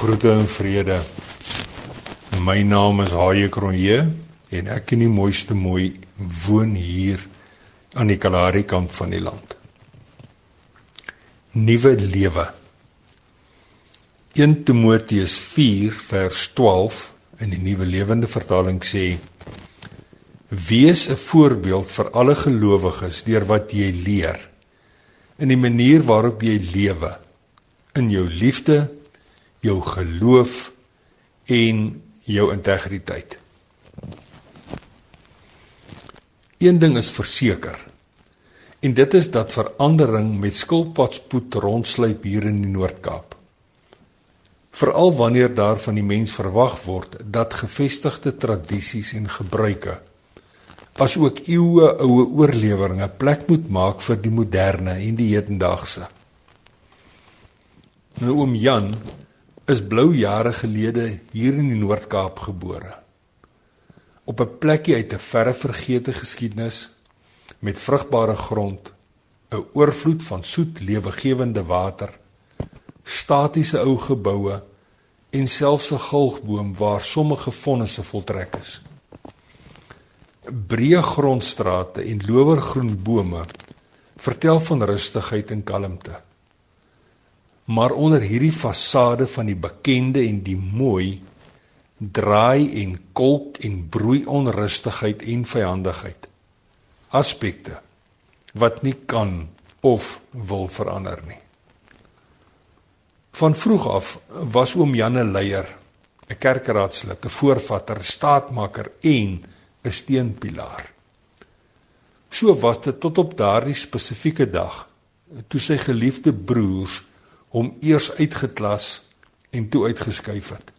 Groete en vrede. My naam is Haie Kronje en ek in die mooiste mooi woon hier aan die Kalahari kant van die land. Nuwe lewe. 1 Timoteus 4 vers 12 in die Nuwe Lewende Vertaling sê: Wees 'n voorbeeld vir alle gelowiges deur wat jy leer in die manier waarop jy lewe in jou liefde jou geloof en jou integriteit. Een ding is verseker. En dit is dat verandering met skilpadspoed rondsluip hier in die Noord-Kaap. Veral wanneer daar van die mens verwag word dat gevestigde tradisies en gebruike asook eeue oue oorleweringe plek moet maak vir die moderne en die hedendaagse. Nou oom Jan is blou jare gelede hier in die Noord-Kaap gebore. Op 'n plekkie uit 'n verre vergete geskiedenis met vrugbare grond, 'n oorvloed van soet lewegewende water, statiese ou geboue en selfs 'n gulgboom waar sommige vonnisse voltrek is. Breë grondstrate en lowergroen bome vertel van rustigheid en kalmte. Maar onder hierdie fasade van die bekende en die mooi draai en kolk en broei onrustigheid en vyandigheid. Aspekte wat nie kan of wil verander nie. Van vroeg af was oom Janne leier, 'n kerkraadslid, 'n voorvatter, staatmaker en 'n steunpilaar. So was dit tot op daardie spesifieke dag toe sy geliefde broers hom eers uitgeklas en toe uitgeskuif het.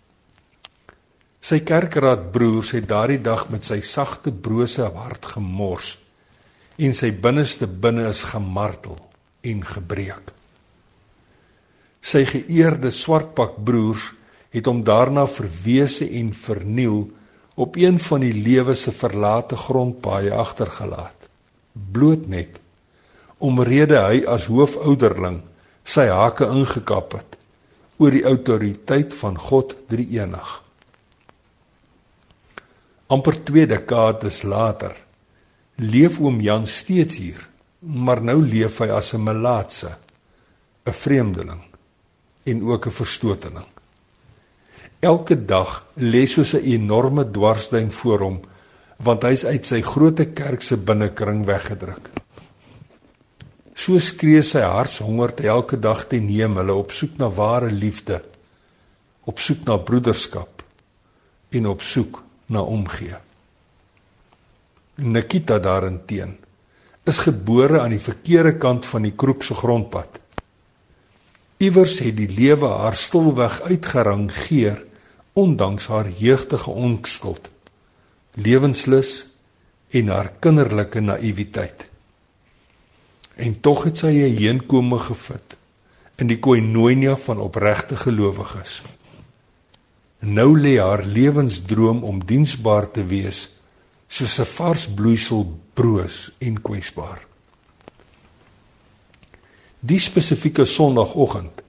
Sy kerkraad broers het daardie dag met sy sagte brose hart gemors en sy binneste binne is gemartel en gebreek. Sy geëerde swartpak broers het hom daarna verwese en verniel op een van die lewe se verlate grondpaaie agtergelaat bloot net omrede hy as hoofouderling sy hake ingekap het oor die autoriteit van God Drie-enig. amper 2 dekades later leef oom Jan steeds hier, maar nou leef hy as 'n melaatse, 'n vreemdeling en ook 'n verstoteling. Elke dag lê soos 'n enorme dwarsduin voor hom, want hy's uit sy groot kerk se binnekring weggedruk. So skree sy hartshonger te elke dag teen hemel op soek na ware liefde, op soek na broederskap en op soek na omgee. Nikita daarenteen is gebore aan die verkeerde kant van die kroepse grondpad. Iewers het die lewe haar stilweg uitgerangeer ondanks haar jeugtige onskuld, lewenslus en haar kinderlike naïwiteit. En tog het sy 'n heenkome gevind in die koinonia van opregte gelowiges. Nou lê haar lewensdroom om diensbaar te wees soos 'n vars bloeisel broos en kwesbaar. Die spesifieke Sondagoggend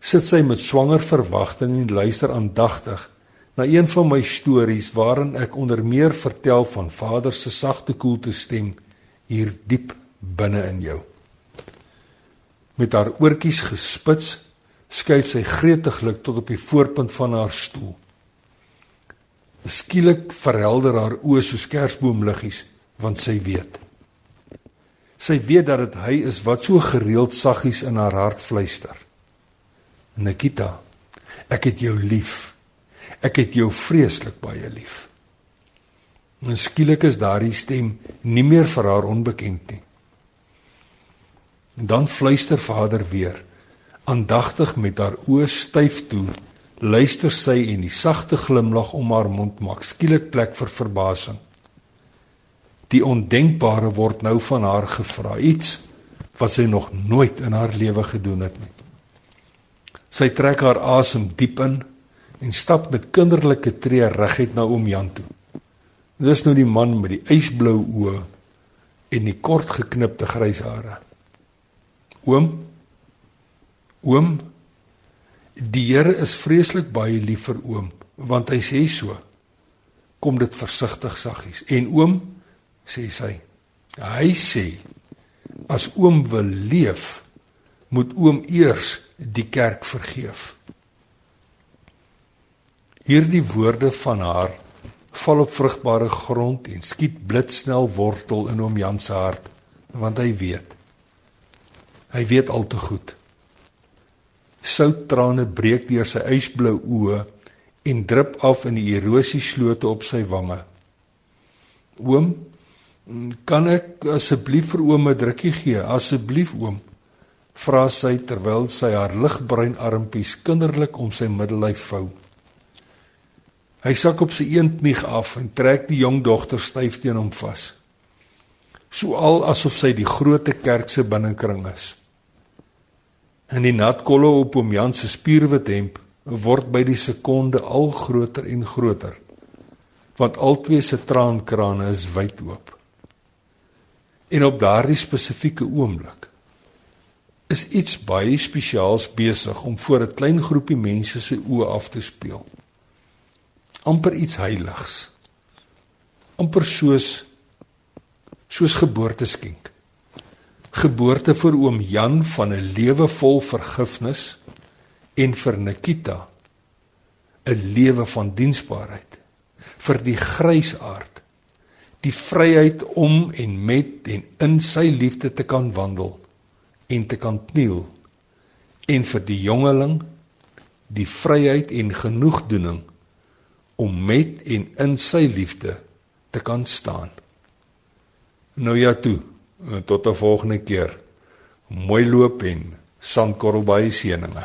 sit sy met swanger verwagting en luister aandagtig na een van my stories waarin ek onder meer vertel van Vader se sagte koelte stem hier diep binne in jou. Met haar oortjies gespits, skuif sy gretiglik tot op die voorpunt van haar stoel. Skielik verhelder haar oë soos kersboomliggies, want sy weet. Sy weet dat dit hy is wat so gereeld saggies in haar hart fluister. Nikita, ek het jou lief. Ek het jou vreeslik baie lief. En skielik is daardie stem nie meer vir haar onbekend nie. En dan fluister Vader weer, aandagtig met haar oë styf toe, luister sy en die sagte glimlag om haar mond maak skielik plek vir verbasing. Die ondenkbare word nou van haar gevra, iets wat sy nog nooit in haar lewe gedoen het nie. Sy trek haar asem diep in en stap met kinderlike tree reguit na oom Jan toe. Dis nou die man met die ysblou oë en die kort geknipte grys hare. Oom. Oom. Die Here is vreeslik baie lief vir oom, want hy sê so. Kom dit versigtig saggies. En oom sê sy, hy sê as oom wil leef, moet oom eers die kerk vergeef. Hierdie woorde van haar val op vrugbare grond en skiet blitsnel wortel in oom Jan se hart, want hy weet. Hy weet al te goed. Souttrane breek deur sy ysblou oë en drup af in die erosieslote op sy wange. Oom, kan ek asseblief vir oom 'n drukkie gee? Asseblief oom, vra sy terwyl sy haar ligbruin armpies kinderlik om sy middellyf vou. Hy sak op sy een knie af en trek die jong dogter styf teen hom vas. So al asof sy die groot kerk se binnekring is. En die nat kolle op hom Jan se spierwit hemp word by die sekonde al groter en groter. Want albei se traankrane is wyd oop. En op daardie spesifieke oomblik is iets baie spesiaals besig om voor 'n klein groepie mense se oë af te speel amper iets heiligs. amper soos soos geboorteskenk. Geboorte vir oom Jan van 'n lewe vol vergifnis en vir Nikita 'n lewe van diensbaarheid vir die grysaard die vryheid om en met en in sy liefde te kan wandel en te kan kniel en vir die jongeling die vryheid en genoegdoening om met en in sy liefde te kan staan. Nou ja toe, tot 'n volgende keer. Mooi loop en sandkorrel baie seëninge.